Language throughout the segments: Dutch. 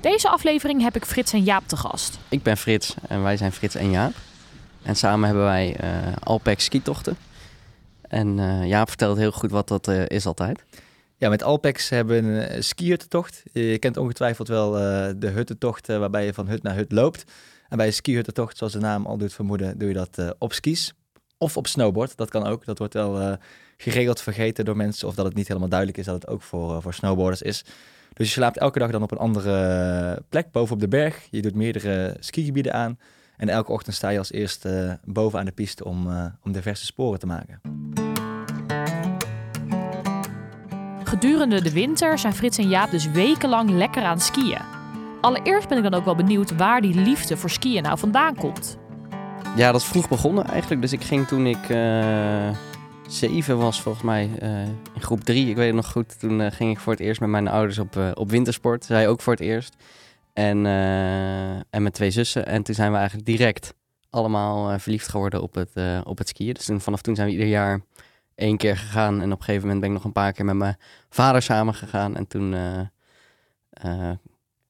Deze aflevering heb ik Frits en Jaap te gast. Ik ben Frits en wij zijn Frits en Jaap. En samen hebben wij uh, Alpex skitochten. En uh, Jaap vertelt heel goed wat dat uh, is altijd. Ja, met Alpex hebben we een skihuttentocht. Je kent ongetwijfeld wel de huttentocht waarbij je van hut naar hut loopt. En bij een skihuttentocht, zoals de naam al doet vermoeden, doe je dat op skis. Of op snowboard, dat kan ook. Dat wordt wel geregeld vergeten door mensen. Of dat het niet helemaal duidelijk is dat het ook voor, voor snowboarders is. Dus je slaapt elke dag dan op een andere plek, boven op de berg. Je doet meerdere skigebieden aan. En elke ochtend sta je als eerste boven aan de piste om, uh, om diverse sporen te maken. Gedurende de winter zijn Frits en Jaap dus wekenlang lekker aan skiën. Allereerst ben ik dan ook wel benieuwd waar die liefde voor skiën nou vandaan komt. Ja, dat is vroeg begonnen eigenlijk. Dus ik ging toen ik uh, zeven was volgens mij uh, in groep drie. Ik weet het nog goed. Toen uh, ging ik voor het eerst met mijn ouders op, uh, op wintersport. Zij ook voor het eerst. En, en met twee zussen. En toen zijn we eigenlijk direct allemaal verliefd geworden op het, op het skiën. Dus toen, vanaf toen zijn we ieder jaar één keer gegaan. En op een gegeven moment ben ik nog een paar keer met mijn vader samen gegaan. En toen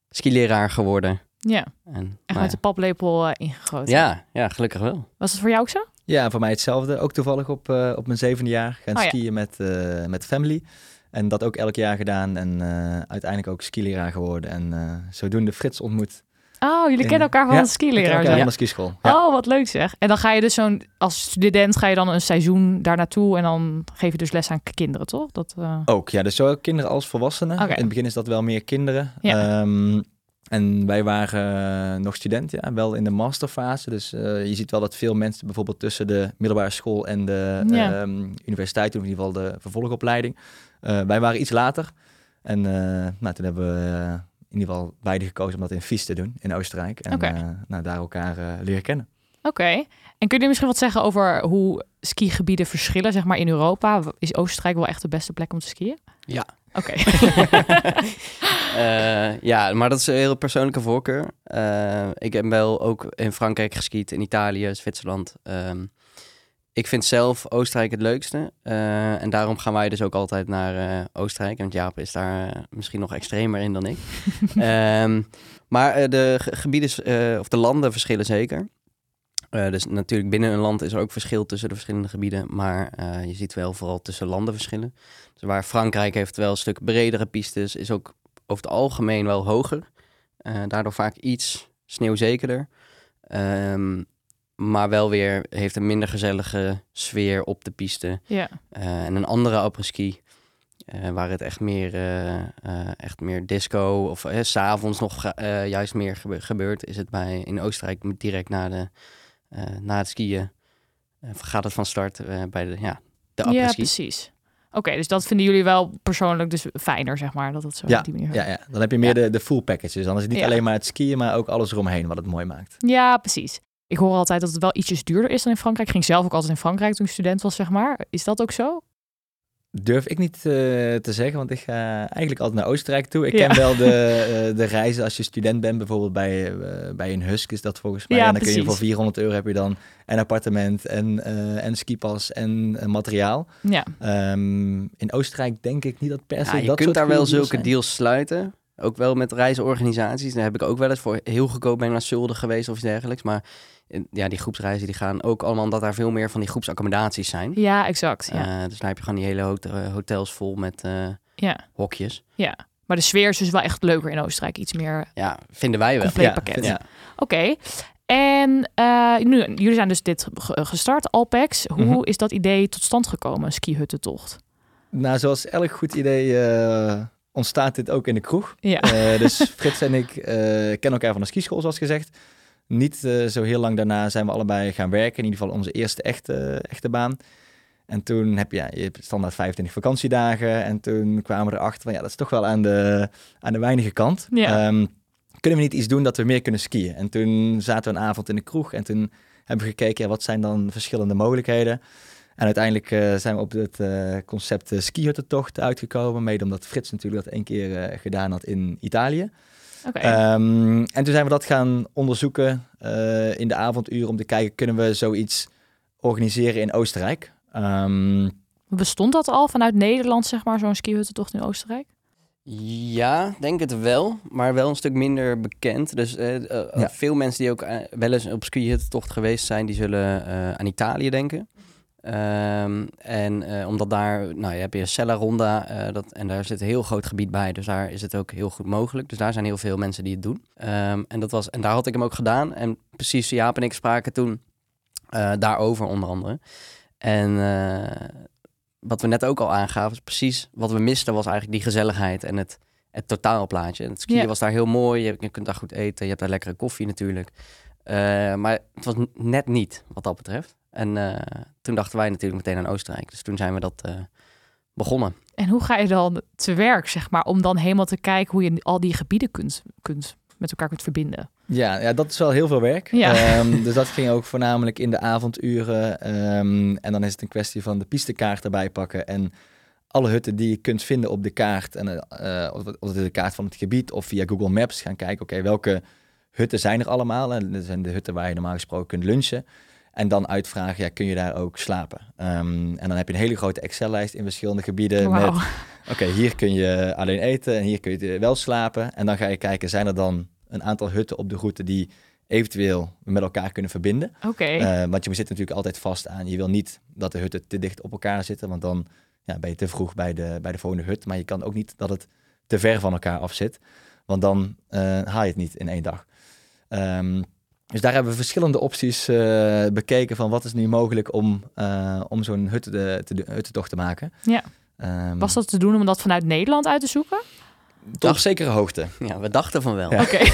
skileraar geworden. Ja, en, echt met de paplepel ingegoten. Ja, ja, gelukkig wel. Was het voor jou ook zo? Ja, voor mij hetzelfde. Ook toevallig op, uh, op mijn zevende jaar gaan oh, skiën met, uh, met family. En dat ook elk jaar gedaan en uh, uiteindelijk ook skileraar geworden. En zodoende Frits ontmoet. Oh, jullie kennen elkaar van ja, de skileraar? Ja, van de skischool. Ja. Oh, wat leuk zeg. En dan ga je dus zo'n, als student ga je dan een seizoen daar naartoe en dan geef je dus les aan kinderen, toch? Dat, Ook, ja. Dus zowel kinderen als volwassenen. Okay. In het begin is dat wel meer kinderen. Ja. Um, en wij waren uh, nog student, ja, wel in de masterfase. Dus uh, je ziet wel dat veel mensen bijvoorbeeld tussen de middelbare school en de ja. um, universiteit, of in ieder geval de vervolgopleiding. Uh, wij waren iets later. En nou, toen hebben we in ieder geval beide gekozen om dat in Vies te doen, in Oostenrijk. En okay. nou, daar elkaar leren kennen. Oké. En kun je misschien wat zeggen over hoe skigebieden verschillen, zeg maar, in Europa? Is Oostenrijk wel echt de beste plek om te skiën? Ja. Oké. uh, ja, maar dat is een heel persoonlijke voorkeur. Uh, ik heb wel ook in Frankrijk geskiet, in Italië, Zwitserland. Um, ik vind zelf Oostenrijk het leukste. Uh, en daarom gaan wij dus ook altijd naar Oostenrijk. Want Jaap is daar misschien nog extremer in dan ik. um, maar de gebieden of de landen verschillen zeker. Uh, dus natuurlijk binnen een land is er ook verschil tussen de verschillende gebieden, maar uh, je ziet wel vooral tussen landen verschillen. Dus waar Frankrijk heeft wel een stuk bredere pistes, is ook over het algemeen wel hoger. Uh, daardoor vaak iets sneeuwzekerder. Um, maar wel weer heeft een minder gezellige sfeer op de piste. Ja. en een andere après-ski, waar het echt meer, echt meer disco of s s'avonds nog juist meer gebeurt, is het bij in Oostenrijk direct na de na het skiën uh, gaat het van start uh, bij de, ja, de. Ja, precies. Oké, okay, dus dat vinden jullie wel persoonlijk dus fijner, zeg maar, dat het zo ja, op die manier Ja, ja, dan heb je meer ja. de, de full package. Dus dan is het niet ja. alleen maar het skiën, maar ook alles eromheen wat het mooi maakt. Ja, precies. Ik hoor altijd dat het wel ietsjes duurder is dan in Frankrijk. Ik ging zelf ook altijd in Frankrijk toen ik student was, zeg maar. Is dat ook zo? Durf ik niet uh, te zeggen, want ik ga eigenlijk altijd naar Oostenrijk toe. Ik ja. ken wel de, uh, de reizen als je student bent, bijvoorbeeld bij, uh, bij een Husk is dat volgens mij. Ja, en dan precies. kun je voor 400 euro heb je dan een appartement en, en skipas en materiaal. Ja. Um, in Oostenrijk denk ik niet dat per se ja, je dat kunt daar wel zulke zijn. deals sluiten. Ook wel met reisorganisaties. Daar heb ik ook wel eens voor heel goedkoop ben naar Zulde geweest of iets dergelijks. Maar ja, die groepsreizen die gaan ook allemaal omdat daar veel meer van die groepsaccommodaties zijn. Ja, exact. Ja. Uh, dus dan heb je gewoon die hele hot hotels vol met uh, ja. hokjes. Ja, maar de sfeer is dus wel echt leuker in Oostenrijk. Iets meer Ja, vinden wij wel. compleet ja. pakket. Ja. Oké. Okay. En uh, nu, jullie zijn dus dit gestart, Alpex. Hoe mm -hmm. is dat idee tot stand gekomen, skihuttentocht? Nou, zoals elk goed idee uh, ontstaat dit ook in de kroeg. Ja. Uh, dus Frits en ik kennen elkaar van de skischool, zoals gezegd. Niet uh, zo heel lang daarna zijn we allebei gaan werken. In ieder geval onze eerste echte, echte baan. En toen heb je, ja, je hebt standaard 25 vakantiedagen. En toen kwamen we erachter van ja, dat is toch wel aan de, aan de weinige kant. Ja. Ehm, kunnen we niet iets doen dat we meer kunnen skiën? En toen zaten we een avond in de kroeg en toen hebben we gekeken, ja, wat zijn dan verschillende mogelijkheden? En uiteindelijk eh, zijn we op het eh, concept uh, skihuttentocht uitgekomen. Mede omdat Frits natuurlijk dat één keer eh, gedaan had in Italië. Oké. Ehm, en toen zijn we dat gaan onderzoeken eh, in de avonduren om te kijken, kunnen we zoiets organiseren in Oostenrijk? Ehm, Bestond dat al vanuit Nederland, zeg maar, zo'n skihuttentocht in Oostenrijk? Ja, denk het wel, maar wel een stuk minder bekend. Dus Ja. veel mensen die ook wel eens op skihuttentocht geweest zijn, die zullen eh, aan Italië denken. Ehm, en eh, omdat daar, nou, je hebt je Sella Ronda, eh, dat, en daar zit een heel groot gebied bij, dus daar is het ook heel goed mogelijk. Dus daar zijn heel veel mensen die het doen. Ehm, en, dat was, en daar had ik hem ook gedaan. En precies, Jaap en ik spraken toen eh, daarover onder andere. En wat we net ook al aangaven, is precies wat we misten, was eigenlijk die gezelligheid en het, het totaalplaatje. En het skiën was daar heel mooi, je, je kunt daar goed eten, je hebt daar lekkere koffie natuurlijk. Maar het was net niet, wat dat betreft. En eh, toen dachten wij natuurlijk meteen aan Oostenrijk. Dus toen zijn we dat eh, begonnen. En hoe ga je dan te werk, zeg maar, om dan helemaal te kijken hoe je al die gebieden kunt, kunt met elkaar kunt verbinden? ja, ja, dat is wel heel veel werk. Ja. Ehm, dus dat ging ook voornamelijk in de avonduren. Ehm, en dan is het een kwestie van de pistekaart erbij pakken en alle hutten die je kunt vinden op de kaart, en, eh, of, is de kaart van het gebied, of via Google Maps gaan kijken, oké, welke hutten zijn er allemaal? En dat zijn de hutten waar je normaal gesproken kunt lunchen. En dan uitvragen, ja, kun je daar ook slapen? Ehm, en dan heb je een hele grote Excel-lijst in verschillende gebieden met Oké, hier kun je alleen eten en hier kun je wel slapen. En dan ga je kijken, zijn er dan een aantal hutten op de route die eventueel met elkaar kunnen verbinden? Oké. Eh, want je zit natuurlijk altijd vast aan, je wil niet dat de hutten te dicht op elkaar zitten, want dan ja, ben je te vroeg bij de, bij de volgende hut. Maar je kan ook niet dat het te ver van elkaar af zit, want dan eh, haal je het niet in één dag. Ehm, dus daar hebben we verschillende opties eh, bekeken van wat is nu mogelijk om, eh, om zo'n hutte te, te, huttentocht te maken. Ja. Ehm, Was dat te doen om dat vanuit Nederland uit te zoeken? tot op zekere hoogte. Ja, we dachten van wel. Ja. Oké.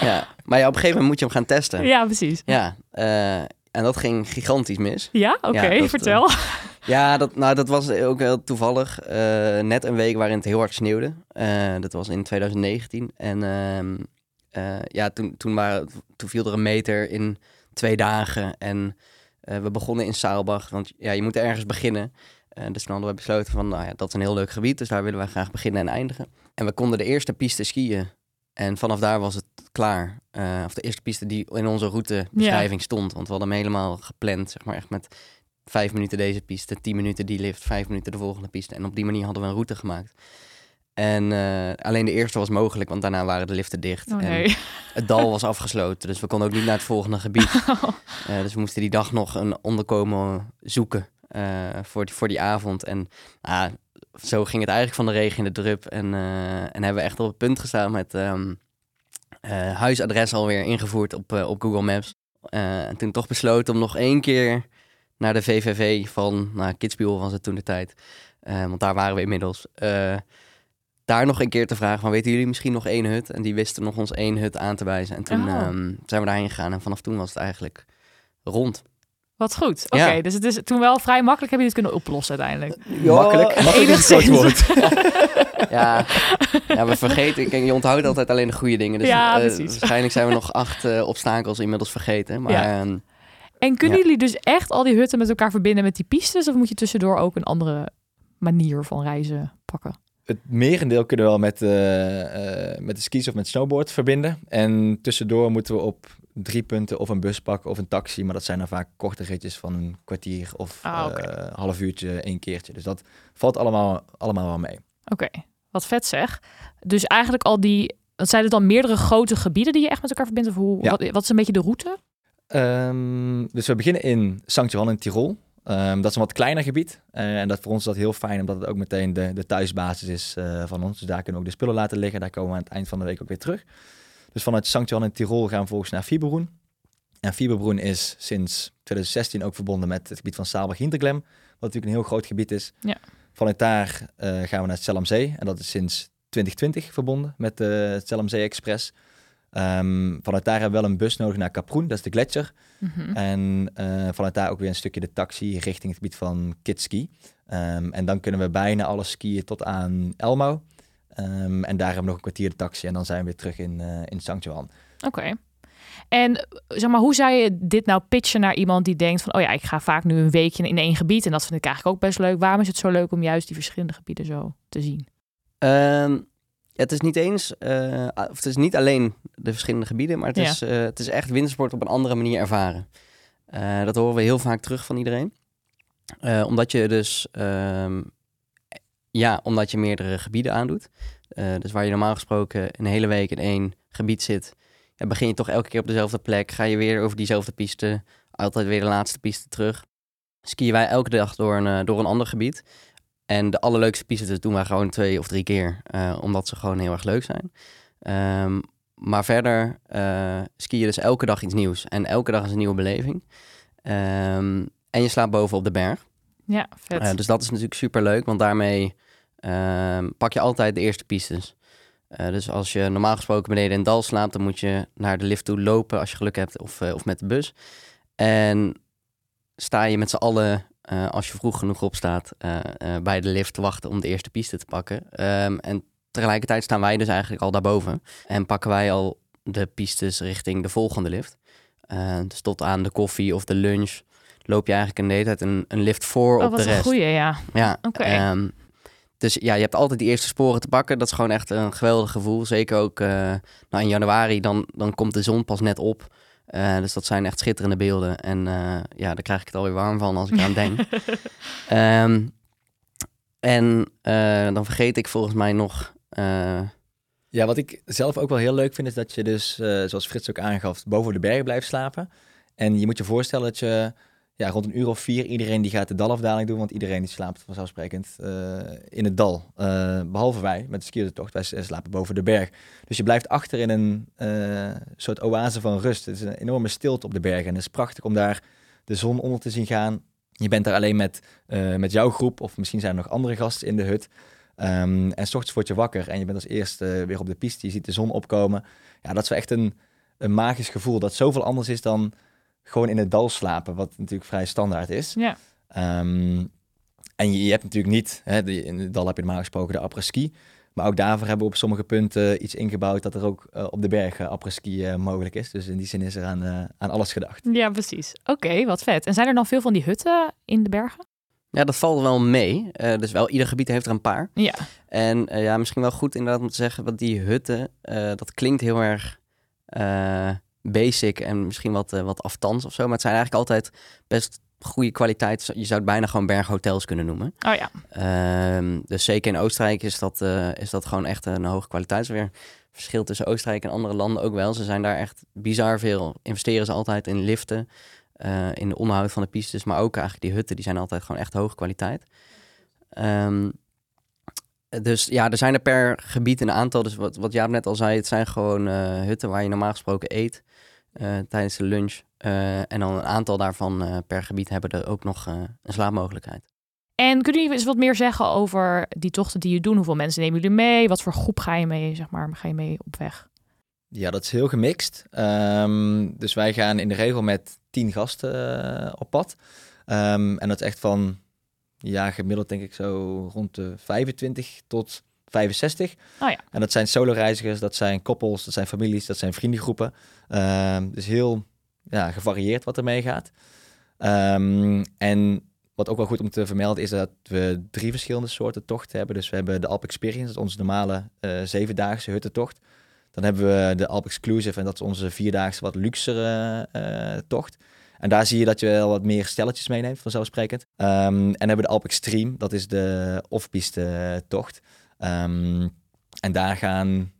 Ja. Maar ja, op een gegeven moment moet je hem gaan testen. ja, precies. Ja, eh, en dat ging gigantisch mis. Ja, oké, Ja, vertel. Ja, dat, nou, dat was ook heel toevallig. Eh, net een week waarin het heel hard sneeuwde. Eh, dat was in 2019. En eh, ja, toen, toen, waren, toen viel er een meter in twee dagen. En eh, we begonnen in Saalbach. Want ja, je moet ergens beginnen. Eh, dus toen hadden we besloten van, nou ja, dat is een heel leuk gebied. Dus daar willen we graag beginnen en eindigen. En we konden de eerste piste skiën. En vanaf daar was het klaar. Of de eerste piste die in onze routebeschrijving stond. Want we hadden hem helemaal gepland, zeg maar echt met vijf minuten deze piste, tien minuten die lift, vijf minuten de volgende piste. En op die manier hadden we een route gemaakt. En eh, alleen de eerste was mogelijk, want daarna waren de liften dicht. Oh en het dal was afgesloten, dus we konden ook niet naar het volgende gebied. Eh, dus we moesten die dag nog een onderkomen zoeken eh, voor, die, voor die avond. En ah, zo ging het eigenlijk van de regen in de drup. En, en hebben we echt op het punt gestaan met eh, huisadres alweer ingevoerd op, op Google Maps. En toen toch besloten om nog één keer naar de VVV van nou, Kidsbuel was het toen de tijd. Want daar waren we inmiddels. Daar nog een keer te vragen van weten jullie misschien nog één hut? En die wisten nog ons één hut aan te wijzen. En toen Oh. ehm, zijn we daarheen gegaan en vanaf toen was het eigenlijk rond. Wat goed. Oké, Ja. dus het is toen wel vrij makkelijk heb je dit kunnen oplossen uiteindelijk. Makkelijk, makkelijk het enigszins. Ja, ja, we vergeten. Kijk, je onthoudt altijd alleen de goede dingen. Dus Ja, eh, waarschijnlijk zijn we nog acht eh, obstakels inmiddels vergeten. Maar Ja. ehm, En kunnen Ja. jullie dus echt al die hutten met elkaar verbinden met die pistes? Of moet je tussendoor ook een andere manier van reizen pakken? Het merendeel kunnen we wel met, eh, eh, met de skis of met snowboard verbinden. En tussendoor moeten we op drie punten of een bus pakken of een taxi. Maar dat zijn dan vaak korte ritjes van een kwartier of Ah, oké. eh, half uurtje, één keertje. Dus dat valt allemaal, allemaal wel mee. Oké, wat vet zeg. Dus eigenlijk al die... Wat zijn het dan meerdere grote gebieden die je echt met elkaar verbindt? Of hoe, Ja. wat, wat is een beetje de route? Ehm, dus we beginnen in St. Johan in Tirol. Ehm, dat is een wat kleiner gebied. Eh, en dat voor ons is dat heel fijn, omdat het ook meteen de, de thuisbasis is eh, van ons. Dus daar kunnen we ook de spullen laten liggen. Daar komen we aan het eind van de week ook weer terug. Dus vanuit St. Johan in Tirol gaan we volgens naar Fieberoen. En Fieberoen is sinds 2016 ook verbonden met het gebied van Saalbach-Hinterglem. Wat natuurlijk een heel groot gebied is. Ja. Vanuit daar eh, gaan we naar het Zellamzee. En dat is sinds 2020 verbonden met de Zellamzee Express. Ehm, vanuit daar hebben we wel een bus nodig naar Kaproen, dat is de gletsjer. Mhm. En eh, vanuit daar ook weer een stukje de taxi richting het gebied van Kitski. Ehm, en dan kunnen we bijna alles skiën tot aan Elmo. Ehm, en daar hebben we nog een kwartier de taxi en dan zijn we weer terug in, eh in St. Johan. Oké. En zeg maar, hoe zou je dit nou pitchen naar iemand die denkt van, oh ja, ik ga vaak nu een weekje in één gebied en dat vind ik eigenlijk ook best leuk. Waarom is het zo leuk om juist die verschillende gebieden zo te zien? Het is niet eens, eh, of het is niet alleen de verschillende gebieden, maar het, Ja. is, eh, het is echt wintersport op een andere manier ervaren. Eh, dat horen we heel vaak terug van iedereen. Omdat je dus, ehm, ja, omdat je meerdere gebieden aandoet. Dus waar je normaal gesproken een hele week in één gebied zit, ja, begin je toch elke keer op dezelfde plek. Ga je weer over diezelfde piste, altijd weer de laatste piste terug. Skiën wij elke dag door een, door een ander gebied. En de allerleukste pistes doen wij gewoon twee of drie keer, eh, omdat ze gewoon heel erg leuk zijn. Ehm, maar verder eh ski je dus elke dag iets nieuws. En elke dag is een nieuwe beleving. Ehm, en je slaapt boven op de berg. Ja, vet. Eh, dus dat is natuurlijk super leuk, want daarmee ehm, pak je altijd de eerste pistes. Dus als je normaal gesproken beneden in dal slaapt, dan moet je naar de lift toe lopen als je geluk hebt, of, of met de bus. En sta je met z'n allen, eh, als je vroeg genoeg opstaat, eh eh bij de lift te wachten om de eerste piste te pakken. Ehm, en tegelijkertijd staan wij dus eigenlijk al daarboven en pakken wij al de pistes richting de volgende lift. Dus tot aan de koffie of de lunch loop je eigenlijk een de hele tijd een, een lift voor oh, op de een rest. goeie, ja. Ja, Oké. ehm, dus ja, je hebt altijd die eerste sporen te pakken. Dat is gewoon echt een geweldig gevoel. Zeker ook nou, in januari, dan, dan komt de zon pas net op. Eh, dus dat zijn echt schitterende beelden. En eh, ja, daar krijg ik het alweer warm van als ik aan denk. Ehm, en eh, dan vergeet ik volgens mij nog... eh, Ja, wat ik zelf ook wel heel leuk vind, is dat je dus, eh, zoals Frits ook aangaf, boven de berg blijft slapen. En je moet je voorstellen dat je ja, rond een uur of vier, iedereen die gaat de dalafdaling doen, want iedereen die slaapt vanzelfsprekend eh, in het dal. Eh, behalve wij, met de skiertocht, wij s- slapen boven de berg. Dus je blijft achter in een eh, soort oase van rust. Het is een enorme stilte op de bergen en het is prachtig om daar de zon onder te zien gaan. Je bent daar alleen met, eh, met jouw groep, of misschien zijn er nog andere gasten in de hut. Ehm, en s ochtends word je wakker en je bent als eerste weer op de piste. Je ziet de zon opkomen. Ja, dat is echt een, een magisch gevoel. Dat zoveel anders is dan gewoon in het dal slapen, wat natuurlijk vrij standaard is. Ja. Ehm, en je, je hebt natuurlijk niet, hè, de- in het dal heb je normaal gesproken de après-ski. Maar ook daarvoor hebben we op sommige punten iets ingebouwd dat er ook eh, op de berg uh, après-ski eh, mogelijk is. Dus in die zin is er aan, eh, aan alles gedacht. Ja, precies. Oké, wat vet. En zijn er dan veel van die hutten in de bergen? ja, dat valt wel mee. Eh, dus wel, ieder gebied heeft er een paar. Ja. En eh, ja, misschien wel goed inderdaad om te zeggen, want die hutten, eh, dat klinkt heel erg eh, basic en misschien wat, eh, wat aftans of zo. Maar het zijn eigenlijk altijd best goede kwaliteit. Je zou het bijna gewoon berghotels kunnen noemen. Oh ja. Ehm, dus zeker in Oostenrijk is dat, eh, is dat gewoon echt een hoge kwaliteit. Weer verschil tussen Oostenrijk en andere landen ook wel. Ze zijn daar echt bizar veel. Investeren ze altijd in liften, eh, in de onderhoud van de pistes, maar ook eigenlijk die hutten, die zijn altijd gewoon echt hoge kwaliteit. Ehm, dus ja, er zijn er per gebied een aantal. Dus wat, wat Jaap net al zei, het zijn gewoon hutten waar je normaal gesproken eet tijdens de lunch. Eh, en dan een aantal daarvan eh, per gebied hebben er ook nog eh, een slaapmogelijkheid. En kunnen jullie eens wat meer zeggen over die tochten die je doen? Hoeveel mensen nemen jullie mee? Wat voor groep ga je mee, zeg maar, ga je mee op weg? Ja, dat is heel gemixt. Ehm, dus wij gaan in de regel met tien gasten eh, op pad. Ehm, en dat is echt van, ja, gemiddeld denk ik zo rond de 25 tot 65. Oh ja. En dat zijn solo-reizigers, dat zijn koppels, dat zijn families, dat zijn vriendengroepen. Ehm, dus heel ja, gevarieerd wat er meegaat. Ehm, en wat ook wel goed om te vermelden is dat we drie verschillende soorten tochten hebben. Dus we hebben de Alp Experience, dat is onze normale eh zevendaagse huttentocht. Dan hebben we de Alp Exclusive en dat is onze vierdaagse wat luxere eh, tocht. En daar zie je dat je wel wat meer stelletjes meeneemt, vanzelfsprekend. Ehm, en hebben we de Alp Extreme, dat is de off-piste eh, tocht. Ehm, en daar gaan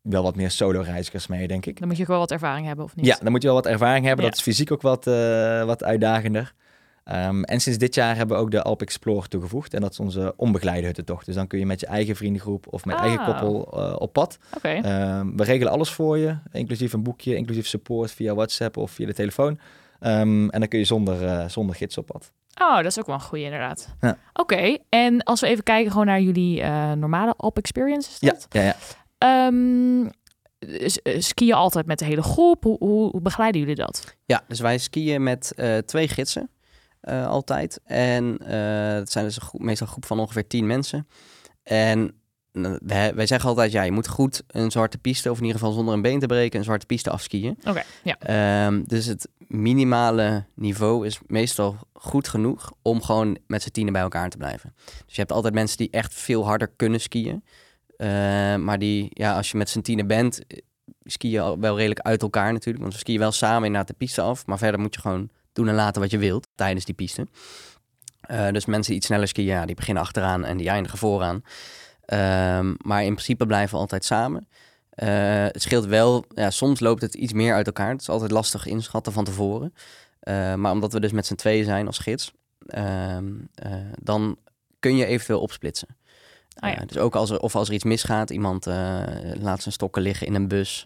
wel wat meer solo-reizigers mee, denk ik. Dan moet je ook wel wat ervaring hebben, of niet? Ja, dan moet je wel wat ervaring hebben. Ja. Dat is fysiek ook wat, eh, wat uitdagender. Ehm, en sinds dit jaar hebben we ook de Alp Explorer toegevoegd. En dat is onze onbegeleide huttentocht. Dus dan kun je met je eigen vriendengroep of met Ah. eigen koppel eh, op pad. Ehm, we regelen alles voor je, inclusief een boekje, inclusief support via WhatsApp of via de telefoon. En dan kun je zonder, eh, zonder gids op pad. Oh, dat is ook wel een goede inderdaad. Ja. Oké, en als we even kijken gewoon naar jullie eh, normale Alp Experience, is Ja, dat? ja, ja. Ehm, s- eh, ski je altijd met de hele groep? Hoe, hoe, hoe begeleiden jullie dat? Ja, dus wij skiën met eh, twee gidsen eh, altijd. En eh het zijn dus een groep, meestal een groep van ongeveer tien mensen. En eh, wij, wij zeggen altijd, ja, je moet goed een zwarte piste, of in ieder geval zonder een been te breken, een zwarte piste afskiën. Oké, ja. Ehm, dus het minimale niveau is meestal goed genoeg om gewoon met z'n tienen bij elkaar te blijven. Dus je hebt altijd mensen die echt veel harder kunnen skiën. Eh, maar die, ja, als je met z'n tienen bent, ski je wel redelijk uit elkaar natuurlijk. Want we skiën wel samen inderdaad de piste af. Maar verder moet je gewoon doen en laten wat je wilt tijdens die piste. Eh, dus mensen die iets sneller skiën, ja, die beginnen achteraan en die eindigen vooraan. Ehm, maar in principe blijven we altijd samen. Eh, het scheelt wel, ja, soms loopt het iets meer uit elkaar. Het is altijd lastig inschatten van tevoren. Eh, maar omdat we dus met z'n tweeën zijn als gids, ehm, eh, dan kun je eventueel opsplitsen. Ah, ja. Dus ook als er, of als er iets misgaat, iemand laat zijn stokken liggen in een bus,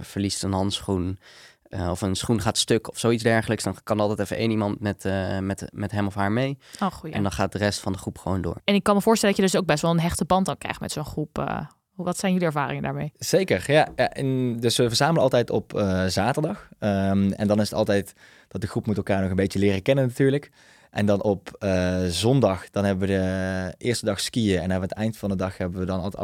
verliest een handschoen, eh, of een schoen gaat stuk of zoiets dergelijks, dan kan altijd even één iemand met, eh, met, met hem of haar mee. Oh. En dan gaat de rest van de groep gewoon door. En ik kan me voorstellen dat je dus ook best wel een hechte band dan krijgt met zo'n groep. eh. Hoe- wat zijn jullie ervaringen daarmee? Zeker, ja. ja en dus we verzamelen altijd op eh, zaterdag. Ehm, en dan is het altijd dat de groep moet elkaar nog een beetje leren kennen natuurlijk. En dan op eh, zondag, dan hebben we de eerste dag skiën. En aan het eind van de dag hebben we dan altijd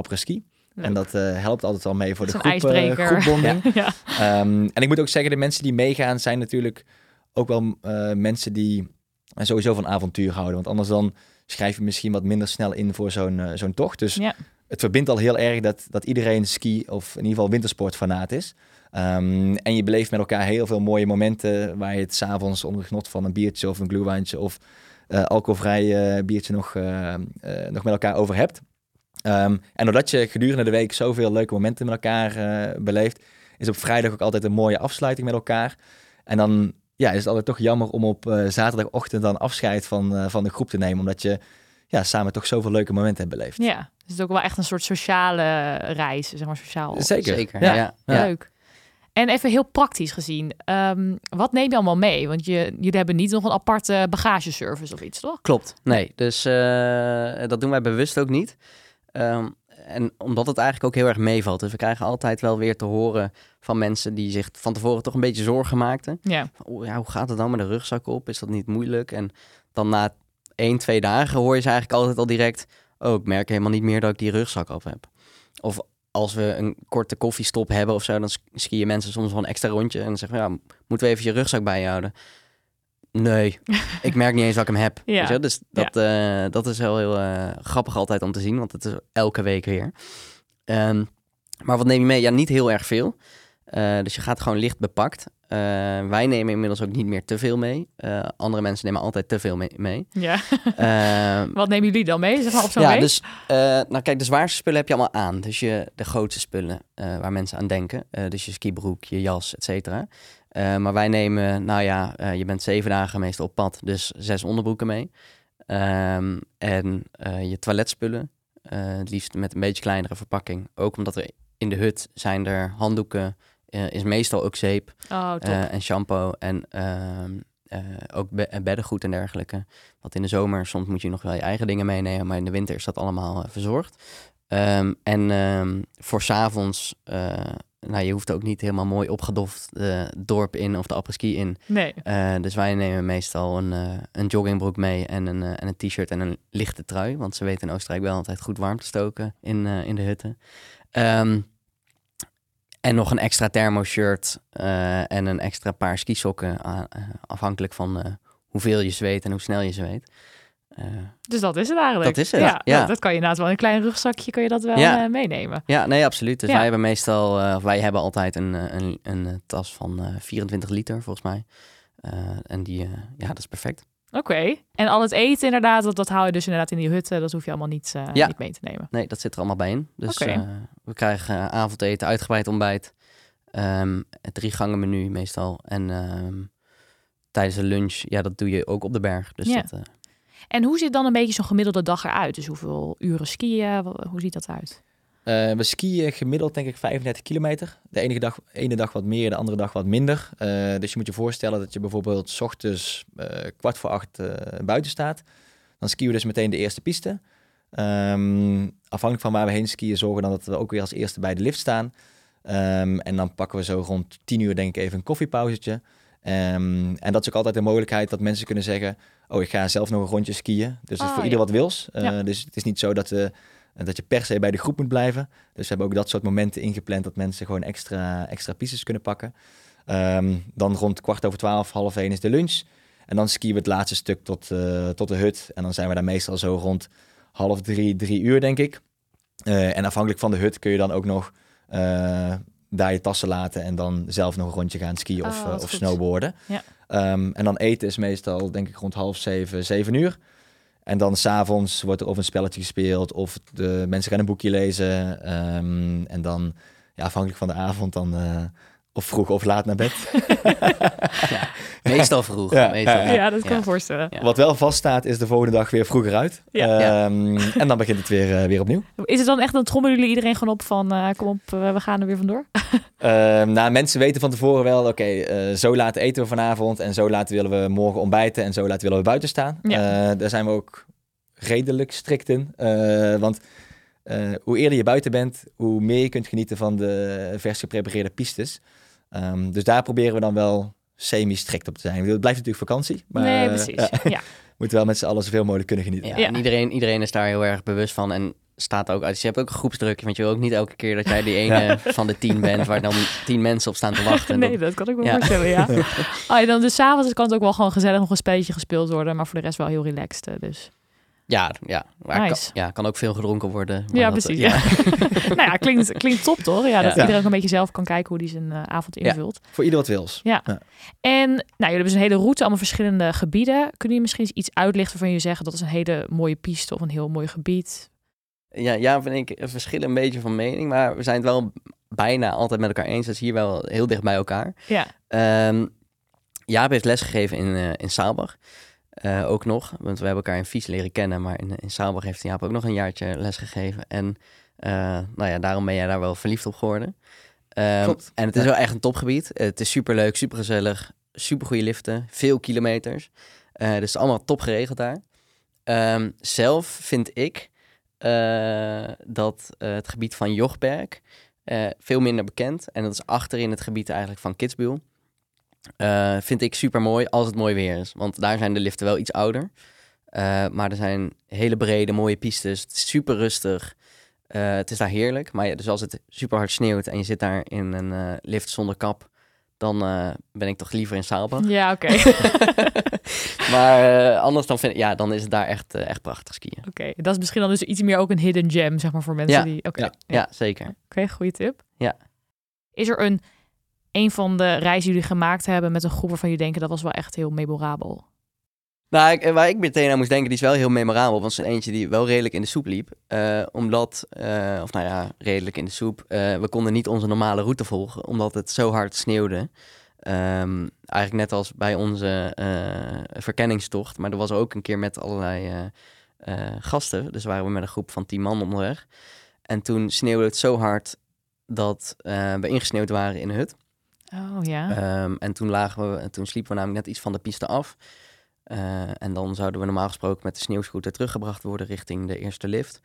En dat eh, helpt altijd wel mee voor de groep, ijsbreker. groepbonding. ja. Ehm, en ik moet ook zeggen, de mensen die meegaan zijn natuurlijk ook wel eh, mensen die sowieso van avontuur houden. Want anders dan schrijf je misschien wat minder snel in voor zo'n zo'n tocht. Dus Ja. het verbindt al heel erg dat, dat iedereen ski of in ieder geval wintersportfanaat is. Ehm, en je beleeft met elkaar heel veel mooie momenten waar je het s'avonds onder het genot van een biertje of een glühweintje of alcoholvrij biertje nog, nog met elkaar over hebt. Ehm, en doordat je gedurende de week zoveel leuke momenten met elkaar eh, beleeft, is op vrijdag ook altijd een mooie afsluiting met elkaar. En dan ja, is het altijd toch jammer om op eh, zaterdagochtend dan afscheid van, eh, van de groep te nemen, omdat je ja, samen toch zoveel leuke momenten hebt beleefd. ja, dus het is ook wel echt een soort sociale reis, zeg maar sociaal. Zeker. Zeker, Ja. ja. Ja. Leuk. En even heel praktisch gezien, ehm, wat neem je allemaal mee? Want je, jullie hebben niet nog een aparte bagageservice of iets, toch? Klopt. Nee, dus eh, dat doen wij bewust ook niet. Ehm, en omdat het eigenlijk ook heel erg meevalt. Dus we krijgen altijd wel weer te horen van mensen die zich van tevoren toch een beetje zorgen maakten. Ja. "Oeh, ja, hoe gaat het dan met de rugzak op? Is dat niet moeilijk? En dan na één, twee dagen hoor je ze eigenlijk altijd al direct... Oh, ik merk helemaal niet meer dat ik die rugzak op heb. Of als we een korte koffiestop hebben of zo... dan sk- skiën mensen soms wel een extra rondje... en zeggen ja, moeten we even je rugzak bij je houden? Nee, ik merk niet eens dat ik hem heb. Ja. Weet je? Dus dat, eh, dat is wel heel eh, grappig altijd om te zien... want het is elke week weer. Ehm, maar wat neem je mee? Ja, niet heel erg veel. Eh, dus je gaat gewoon licht bepakt. Wij nemen inmiddels ook niet meer te veel mee. Andere mensen nemen altijd te veel mee. mee. ja. Eh, Wat nemen jullie dan mee, zeg maar, op zo'n ja, week? dus nou kijk, de zwaarste spullen heb je allemaal aan. Dus je, de grootste spullen waar mensen aan denken. Dus je skibroek, je jas, et cetera. Eh, maar wij nemen, nou ja, eh, je bent zeven dagen meestal op pad, dus zes onderbroeken mee. Ehm, en eh, je toiletspullen, het liefst met een beetje kleinere verpakking. Ook omdat er in de hut zijn er handdoeken, is meestal ook zeep. Oh, en shampoo en ehm, eh, ook be- en beddengoed en dergelijke. Want in de zomer soms moet je nog wel je eigen dingen meenemen, maar in de winter is dat allemaal verzorgd. Ehm, en ehm, voor s'avonds, nou je hoeft ook niet helemaal mooi opgedoft eh, het dorp in of de apres-ski in. nee. Eh, dus wij nemen meestal een, eh, een joggingbroek mee en een, eh, en een t-shirt en een lichte trui. Want ze weten in Oostenrijk wel altijd goed warm te stoken in, eh, in de hutten. Ehm, en nog een extra thermoshirt eh, en een extra paar skisokken. eh, afhankelijk van eh, hoeveel je zweet en hoe snel je zweet. Eh, Dus dat is het eigenlijk. Dat is het, Ja, ja. Dat, dat kan je inderdaad wel in een klein rugzakje kan je dat wel Ja. eh, meenemen. ja, nee, absoluut. Dus Ja. wij hebben meestal, of wij hebben altijd een, een, een, tas van eh 24 liter volgens mij. En die, ja, dat is perfect. Oké. En al het eten inderdaad, dat, dat hou je dus inderdaad in die hutten. Dat hoef je allemaal niet, niet mee te nemen. Nee, dat zit er allemaal bij in. Dus we krijgen avondeten, uitgebreid ontbijt, ehm, het drie gangen menu meestal. En ehm, tijdens de lunch, ja, dat doe je ook op de berg. Dus Ja. dat, En hoe ziet dan een beetje zo'n gemiddelde dag eruit? Dus hoeveel uren skiën? Hoe ziet dat uit? Eh, we skiën gemiddeld denk ik 35 kilometer. De ene dag, ene dag wat meer, de andere dag wat minder. Eh, dus je moet je voorstellen dat je bijvoorbeeld 's ochtends eh, kwart voor acht buiten staat. Dan skiën we dus meteen de eerste piste. Ehm, afhankelijk van waar we heen skiën, zorgen dan dat we ook weer als eerste bij de lift staan. Ehm, en dan pakken we zo rond tien uur denk ik even een koffiepauzetje. Ehm, en dat is ook altijd de mogelijkheid dat mensen kunnen zeggen... oh, ik ga zelf nog een rondje skiën. Dus Oh, voor ja. ieder wat wils. Eh, Ja. Dus het is niet zo dat, eh, dat je per se bij de groep moet blijven. Dus we hebben ook dat soort momenten ingepland... dat mensen gewoon extra, extra pistes kunnen pakken. Ehm, dan rond kwart over twaalf, half één is de lunch. En dan skiën we het laatste stuk tot, eh, tot de hut. En dan zijn we daar meestal zo rond half drie, drie uur, denk ik. En afhankelijk van de hut kun je dan ook nog daar je tassen laten en dan zelf nog een rondje gaan skiën of, Oh, eh, wat of snowboarden. Ja. Ehm, en dan eten is meestal, denk ik, rond half zeven, zeven uur. En dan s'avonds wordt er of een spelletje gespeeld of de mensen gaan een boekje lezen. Ehm, en dan, ja, afhankelijk van de avond, dan eh, of vroeg of laat naar bed. Meestal vroeg. Ja, meestal. ja, dat kan ik me voorstellen. Ja. Wat wel vaststaat is de volgende dag weer vroeger uit. Ja. Ehm, En dan begint het weer, eh, weer opnieuw. Is het dan echt, dan trommelen jullie iedereen gewoon op van, eh, kom op, eh, we gaan er weer vandoor? Ehm, nou, mensen weten van tevoren wel, oké, eh, zo laat eten we vanavond en zo laat willen we morgen ontbijten en zo laat willen we buiten staan. Ja. Eh, daar zijn we ook redelijk strikt in. Eh, want eh, hoe eerder je buiten bent, hoe meer je kunt genieten van de vers geprepareerde pistes. Ehm, dus daar proberen we dan wel semi-strikt op te zijn. Het blijft natuurlijk vakantie, maar nee, eh, precies. ja, moeten wel met z'n allen zoveel mogelijk kunnen genieten. Ja, Ja. En iedereen, iedereen is daar heel erg bewust van en staat ook uit. Dus je hebt ook een groepsdruk, want je wil ook niet elke keer dat jij die ene van de tien bent waar dan tien mensen op staan te wachten. Nee, Dat- dat kan ik me Ja. voorstellen, ja. Oh, ja dan dus s'avonds kan het ook wel gewoon gezellig nog een spelletje gespeeld worden, maar voor de rest wel heel relaxed. eh, Dus. Ja, ja, maar Nice. kan, ja, kan ook veel gedronken worden. maar Ja, dat- precies. Ja. nou ja, klinkt, klinkt top toch? Ja, dat Ja. iedereen ook een beetje zelf kan kijken hoe die zijn eh, avond Ja. invult. Voor ieder wat wils. En nou, jullie hebben dus een hele route, allemaal verschillende gebieden. Kunnen jullie misschien eens iets uitlichten waarvan je zeggen dat is een hele mooie piste of een heel mooi gebied? Ja, ja, vind ik verschillen een beetje van mening, maar we zijn het wel bijna altijd met elkaar eens. Dat is hier wel heel dicht bij elkaar. Ja, Ehm Jaap heeft lesgegeven in, eh in Saalbach. Eh, ook nog, want we hebben elkaar in Vies leren kennen, maar in, in Saalbach heeft Jaap ook nog een jaartje lesgegeven. En eh, nou ja, daarom ben jij daar wel verliefd op geworden. Klopt. en het is Ja. wel echt een topgebied. Het is superleuk, supergezellig, supergoeie liften, veel kilometers. Eh, dus allemaal top geregeld daar. Ehm, zelf vind ik dat het gebied van Jochberg veel minder bekend. En dat is achterin het gebied eigenlijk van Kitzbühel. Eh, vind ik super mooi als het mooi weer is. Want daar zijn de liften wel iets ouder. Eh, maar er zijn hele brede, mooie pistes. Het is super rustig. Eh, het is daar heerlijk. Maar ja, dus als het super hard sneeuwt en je zit daar in een lift zonder kap, dan ben ik toch liever in Saalbach. ja oké. maar anders dan, vind ik, ja, dan is het daar echt, echt prachtig skiën. Oké, dat is misschien dan dus iets meer ook een hidden gem, zeg maar, voor mensen Ja, die... Ja, Ja, zeker. Oké, goede tip. Ja. Is er een, een van de reizen die jullie gemaakt hebben met een groep waarvan jullie denken dat was wel echt heel memorabel? Nou, ik, waar ik meteen aan moest denken, die is wel heel memorabel. Want het eentje die wel redelijk in de soep liep. Eh, omdat, eh, of nou ja, redelijk in de soep. eh, we konden niet onze normale route volgen, omdat het zo hard sneeuwde. Ehm, eigenlijk net als bij onze verkenningstocht. Maar er was ook een keer met allerlei gasten. Dus waren we met een groep van tien man onderweg. En toen sneeuwde het zo hard dat we ingesneeuwd waren in een hut. Oh ja. Ehm, en toen, lagen we, en toen sliepen we namelijk net iets van de piste af. Eh, en dan zouden we normaal gesproken met de sneeuwscooter teruggebracht worden richting de eerste lift.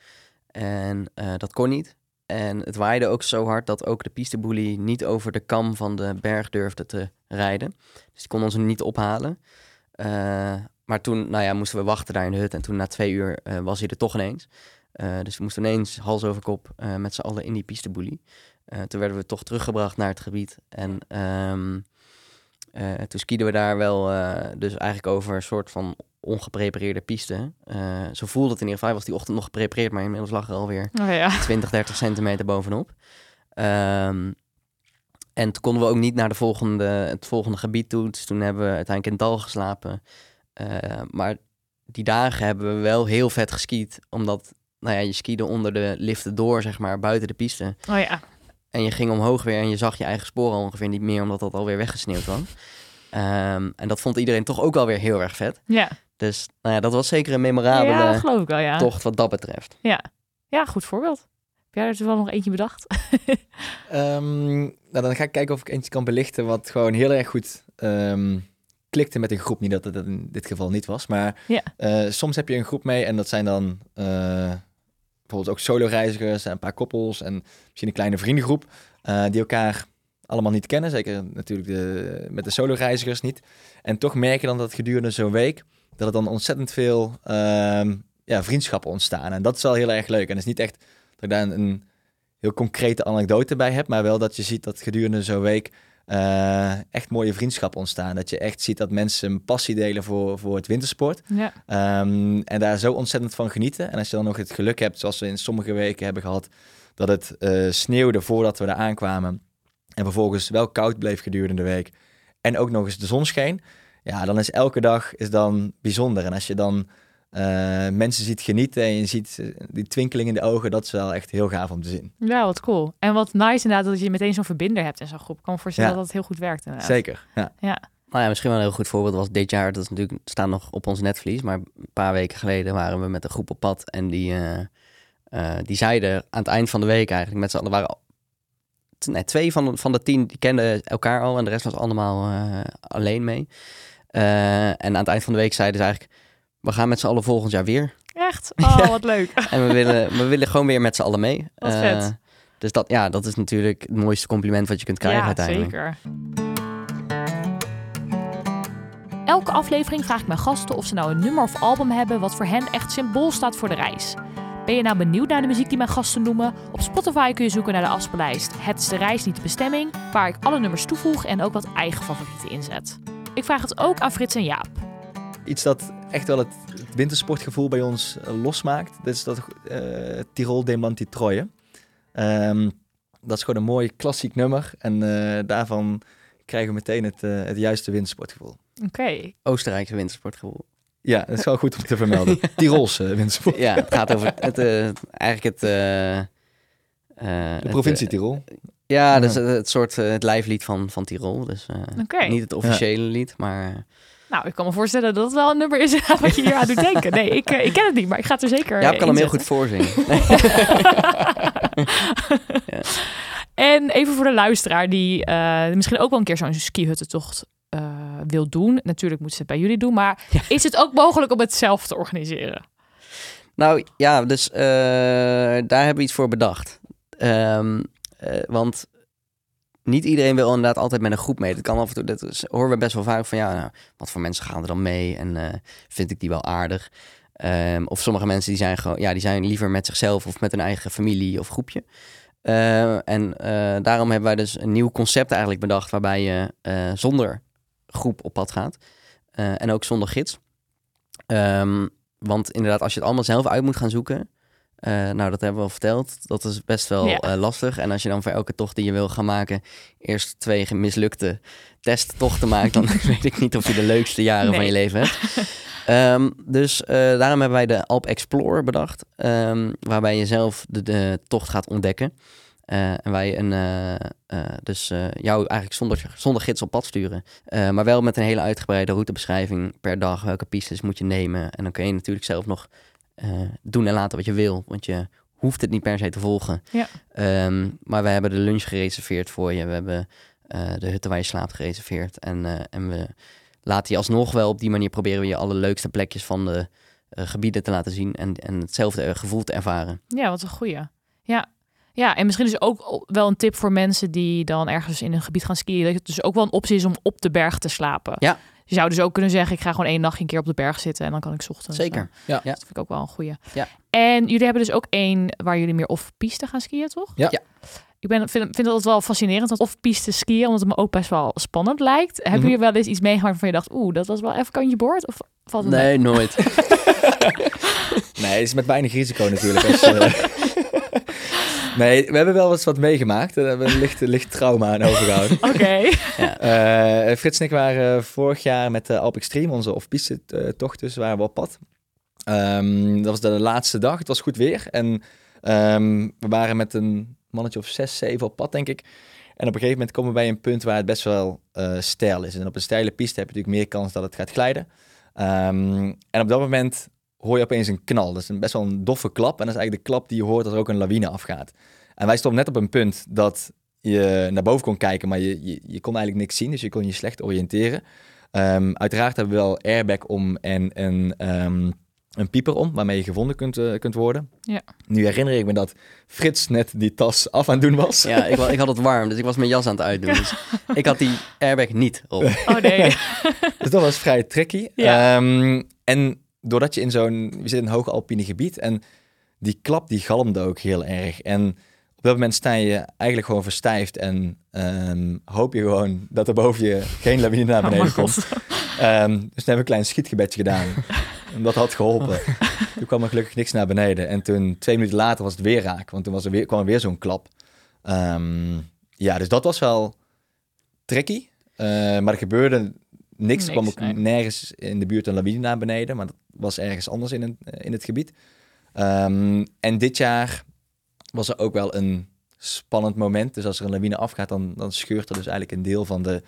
En eh, dat kon niet. En het waaide ook zo hard dat ook de pisteboelie niet over de kam van de berg durfde te rijden. Dus die kon ons niet ophalen. Eh, maar toen nou ja, moesten we wachten daar in de hut. En toen na twee uur was hij er toch ineens. Dus we moesten ineens hals over kop met z'n allen in die pisteboelie. Eh, toen werden we toch teruggebracht naar het gebied. En ehm, eh, toen skieden we daar wel eh, dus eigenlijk over een soort van ongeprepareerde piste. Zo voelde het in ieder geval. Hij was die ochtend nog geprepareerd, maar inmiddels lag er alweer Oh ja. 20, 30 centimeter bovenop. Ehm, en toen konden we ook niet naar de volgende, het volgende gebied toe. Dus toen hebben we uiteindelijk in het dal geslapen. Maar die dagen hebben we wel heel vet geskiet. Omdat nou ja, je skiede onder de liften door, zeg maar, buiten de piste. Oh ja. En je ging omhoog weer en je zag je eigen sporen al ongeveer niet meer, omdat dat alweer weggesneeuwd was. Ehm, en dat vond iedereen toch ook wel weer heel erg vet. Ja. Dus nou ja, dat was zeker een memorabele ja, dat geloof ik wel, ja. tocht wat dat betreft. Ja. Ja, goed voorbeeld. Heb jij er dus wel nog eentje bedacht? Ehm, nou, dan ga ik kijken of ik eentje kan belichten wat gewoon heel erg goed ehm, klikte met een groep. Niet dat het dat in dit geval niet was, maar Ja. eh, soms heb je een groep mee en dat zijn dan eh, bijvoorbeeld ook solo-reizigers, en een paar koppels en misschien een kleine vriendengroep eh, die elkaar allemaal niet kennen. Zeker natuurlijk de, met de solo-reizigers niet. En toch merk je dan dat gedurende zo'n week dat er dan ontzettend veel ehm, ja, vriendschappen ontstaan. En dat is wel heel erg leuk. En het is niet echt dat ik daar een, een heel concrete anekdote bij heb, maar wel dat je ziet dat gedurende zo'n week eh, echt mooie vriendschappen ontstaan. Dat je echt ziet dat mensen een passie delen voor, voor het wintersport. Ja. Ehm, en daar zo ontzettend van genieten. En als je dan nog het geluk hebt, zoals we in sommige weken hebben gehad, dat het eh, sneeuwde voordat we daar aankwamen. En vervolgens wel koud bleef gedurende de week. En ook nog eens de zon scheen. Ja, dan is elke dag is dan bijzonder. En als je dan eh, mensen ziet genieten en je ziet eh, die twinkeling in de ogen, dat is wel echt heel gaaf om te zien. ja, wat cool. En wat nice inderdaad dat je meteen zo'n verbinder hebt in zo'n groep. Ik kan me voorstellen Ja. dat het heel goed werkt inderdaad. Zeker. Ja. Ja. Nou ja, misschien wel een heel goed voorbeeld was dit jaar. Dat is natuurlijk staan nog op ons netvlies. Maar een paar weken geleden waren we met een groep op pad. En die, eh, eh, die zeiden aan het eind van de week eigenlijk met z'n allen... waren nee, twee van de, van de tien die kenden elkaar al. En de rest was allemaal eh, alleen mee. Eh, en aan het eind van de week zeiden ze eigenlijk... We gaan met z'n allen volgend jaar weer. Echt? Oh, wat leuk. En we willen, we willen gewoon weer met z'n allen mee. Wat Eh, vet. dus dat, ja, dat is natuurlijk het mooiste compliment wat je kunt krijgen ja, uiteindelijk. zeker. Elke aflevering vraag ik mijn gasten of ze nou een nummer of album hebben wat voor hen echt symbool staat voor de reis. Ben je nou benieuwd naar de muziek die mijn gasten noemen? Op Spotify kun je zoeken naar de afspeellijst Het is de reis, niet de bestemming, waar ik alle nummers toevoeg en ook wat eigen favorieten inzet. Ik vraag het ook aan Frits en Jaap. Iets dat echt wel het, het wintersportgevoel bij ons eh, losmaakt. Dat is dat eh Tirol Demlanti Troje. Ehm, dat is gewoon een mooi klassiek nummer. En eh, daarvan krijgen we meteen het, het juiste wintersportgevoel. Oké, Oostenrijkse wintersportgevoel. Ja, dat is wel goed om te vermelden. Tirolse wintersport. Ja, het gaat over het, eh, eigenlijk het... eh, eh, De het, provincie Tirol. ja, dus het, het soort het lijflied van, van Tirol. Dus eh, Oké. niet het officiële lied, maar... eh, nou ik kan me voorstellen dat het wel een nummer is wat je hier aan doet denken. Nee, ik, eh, ik ken het niet, maar ik ga het er zeker ja, ik kan hem heel inzetten. goed voorzingen. En even voor de luisteraar die eh, misschien ook wel een keer zo'n skihuttentocht eh wil doen. Natuurlijk moet ze het bij jullie doen, maar is het ook mogelijk om het zelf te organiseren? Nou ja, dus eh, daar hebben we iets voor bedacht. Ehm, eh, want niet iedereen wil inderdaad altijd met een groep mee. Dat kan af en toe, dat is, horen we best wel vaak van ja, nou, wat voor mensen gaan er dan mee en eh, vind ik die wel aardig? Ehm, of sommige mensen die zijn gewoon, ja, die zijn liever met zichzelf of met een eigen familie of groepje. Eh, en eh, daarom hebben wij dus een nieuw concept eigenlijk bedacht waarbij je zonder groep op pad gaat en ook zonder gids. Ehm, want inderdaad, als je het allemaal zelf uit moet gaan zoeken. Eh, nou, dat hebben we al verteld. Dat is best wel Ja. eh, lastig. En als je dan voor elke tocht die je wil gaan maken. eerst twee mislukte testtochten maakt. dan weet ik niet of je de leukste jaren van je leven hebt. Ehm, dus eh, daarom hebben wij de Alp Explorer bedacht. ehm, waarbij je zelf de, de tocht gaat ontdekken. En wij een, dus jou eigenlijk zonder, zonder gids op pad sturen. Maar wel met een hele uitgebreide routebeschrijving per dag. Welke pistes moet je nemen? En dan kun je natuurlijk zelf nog eh, doen en laten wat je wil. Want je hoeft het niet per se te volgen. Ja. Ehm, maar we hebben de lunch gereserveerd voor je. We hebben eh, de hutten waar je slaapt gereserveerd. En, eh, en we laten je alsnog wel op die manier proberen we je alle leukste plekjes van de gebieden te laten zien. En, en hetzelfde gevoel te ervaren. Ja, wat een goeie. Ja. Ja, en misschien is ook wel een tip voor mensen die dan ergens in een gebied gaan skiën. Dat het dus ook wel een optie is om op de berg te slapen. Ja. Je zou dus ook kunnen zeggen, ik ga gewoon één nachtje een keer op de berg zitten en dan kan ik 's ochtends. Zeker. eh, Ja. Dat vind ik ook wel een goeie. Ja. En jullie hebben dus ook één waar jullie meer off-piste gaan skiën, toch? Ja. Ja. Ik ben, vind, vind dat wel fascinerend, dat off-piste skiën, omdat het me ook best wel spannend lijkt. Hebben Mhm. jullie wel eens iets meegemaakt waarvan je dacht, oeh, dat was wel even kantje boord? Of valt het mee? Nee, nooit. Nee, het is met weinig risico natuurlijk. Als, eh, nee, we hebben wel eens wat meegemaakt. Daar hebben we een licht, licht trauma aan overgehouden. Oké. Eh, Frits en ik waren vorig jaar met de Alp Extreme, onze off-piste eh, tocht dus, waren we op pad. Ehm, dat was de laatste dag, het was goed weer. En ehm, we waren met een mannetje of zes, zeven op pad, denk ik. En op een gegeven moment komen we bij een punt waar het best wel eh steil is. En op een steile piste heb je natuurlijk meer kans dat het gaat glijden. Ehm, en op dat moment hoor je opeens een knal. Dat is een best wel een doffe klap. En dat is eigenlijk de klap die je hoort als er ook een lawine afgaat. En wij stonden net op een punt dat je naar boven kon kijken, maar je, je, je kon eigenlijk niks zien. Dus je kon je slecht oriënteren. Ehm, uiteraard hebben we wel airbag om en een, ehm, een pieper om waarmee je gevonden kunt, eh, kunt worden. Ja. Nu herinner ik me dat Frits net die tas af aan het doen was. Ja, ik, ik had het warm, dus ik was mijn jas aan het uitdoen. Dus ik had die airbag niet op. Oh nee. Dus dat was vrij tricky. Ja. Ehm, en doordat je in zo'n... We zitten in een hoog alpine gebied en die klap die galmde ook heel erg. En op dat moment sta je eigenlijk gewoon verstijfd en ehm, hoop je gewoon dat er boven je geen lawine naar beneden komt. Ehm, dus toen hebben we een klein schietgebedje gedaan. en dat had geholpen. Toen kwam er gelukkig niks naar beneden. En toen, twee minuten later, was het weer raak. Want toen was er weer, kwam er weer zo'n klap. Ehm, ja, dus dat was wel tricky. Eh, maar er gebeurde niks. Er kwam ook nee. nergens in de buurt een lawine naar beneden. Maar dat was ergens anders in het, eh, in het gebied. Ehm, en dit jaar was er ook wel een spannend moment. Dus als er een lawine afgaat, dan, dan scheurt er dus eigenlijk een deel van de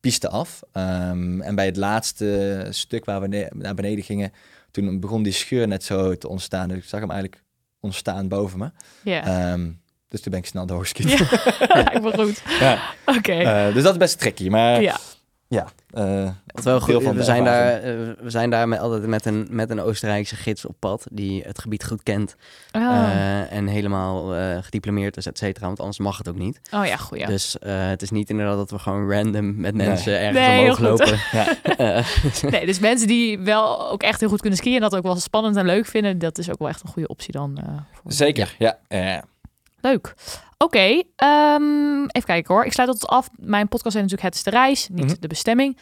piste af. Ehm, en bij het laatste stuk waar we naar beneden gingen, toen begon die scheur net zo te ontstaan. Dus ik zag hem eigenlijk ontstaan boven me. Ja. Ehm, dus toen ben ik snel doorgeschiet. Ja, me goed. Ja. Oké. Eh, dus dat is best tricky. Maar ja, ja. eh, Wat wel deel goed, van we zijn daar, eh, we zijn daar met, altijd met een, met een Oostenrijkse gids op pad die het gebied goed kent Oh. eh, en helemaal eh, gediplomeerd is, et cetera, want anders mag het ook niet. oh ja, goed ja. Dus eh, het is niet inderdaad dat we gewoon random met Nee. mensen ergens Nee, omhoog lopen. ja. Nee, dus mensen die wel ook echt heel goed kunnen skiën en dat ook wel spannend en leuk vinden, dat is ook wel echt een goede optie dan. eh, voor- Zeker, ja. Leuk. Oké, ehm, even kijken hoor. Ik sluit het af. Mijn podcast is natuurlijk Het is de reis, niet Mhm. de bestemming.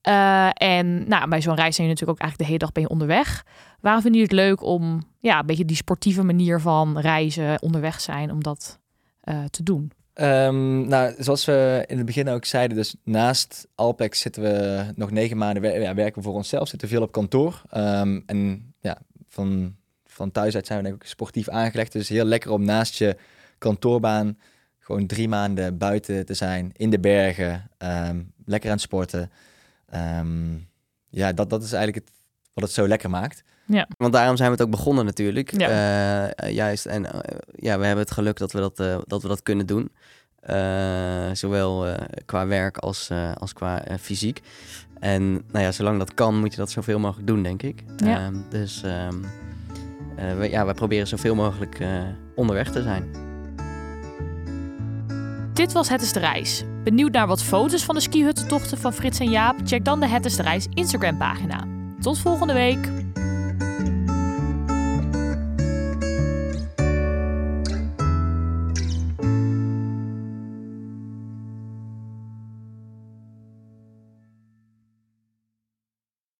Eh, en nou, bij zo'n reis zijn je natuurlijk ook eigenlijk de hele dag ben je onderweg. Waarom vinden jullie het leuk om ja, een beetje die sportieve manier van reizen, onderweg zijn, om dat eh, te doen? Ehm, nou, zoals we in het begin ook zeiden, dus naast Alpex zitten we nog negen maanden wer- ja, werken we voor onszelf, zitten veel op kantoor. Ehm, en ja, van, van thuis uit zijn we denk ik sportief aangelegd. Dus heel lekker om naast je kantoorbaan gewoon drie maanden buiten te zijn, in de bergen, ehm, lekker aan het sporten. Ehm, ja, dat, dat is eigenlijk het, wat het zo lekker maakt. Want daarom zijn we het ook begonnen natuurlijk. Ja. Eh, juist. En eh, ja, we hebben het geluk dat we dat, eh, dat, we dat kunnen doen. Eh, zowel eh, qua werk als, eh, als qua eh, fysiek. En nou ja, zolang dat kan, moet je dat zoveel mogelijk doen, denk ik. Ja. Ehm, dus ehm, eh, we, ja, wij proberen zoveel mogelijk eh, onderweg te zijn. Dit was Het is de Reis. Benieuwd naar wat foto's van de skihuttentochten van Frits en Jaap? Check dan de Het is de Reis Instagram pagina. Tot volgende week!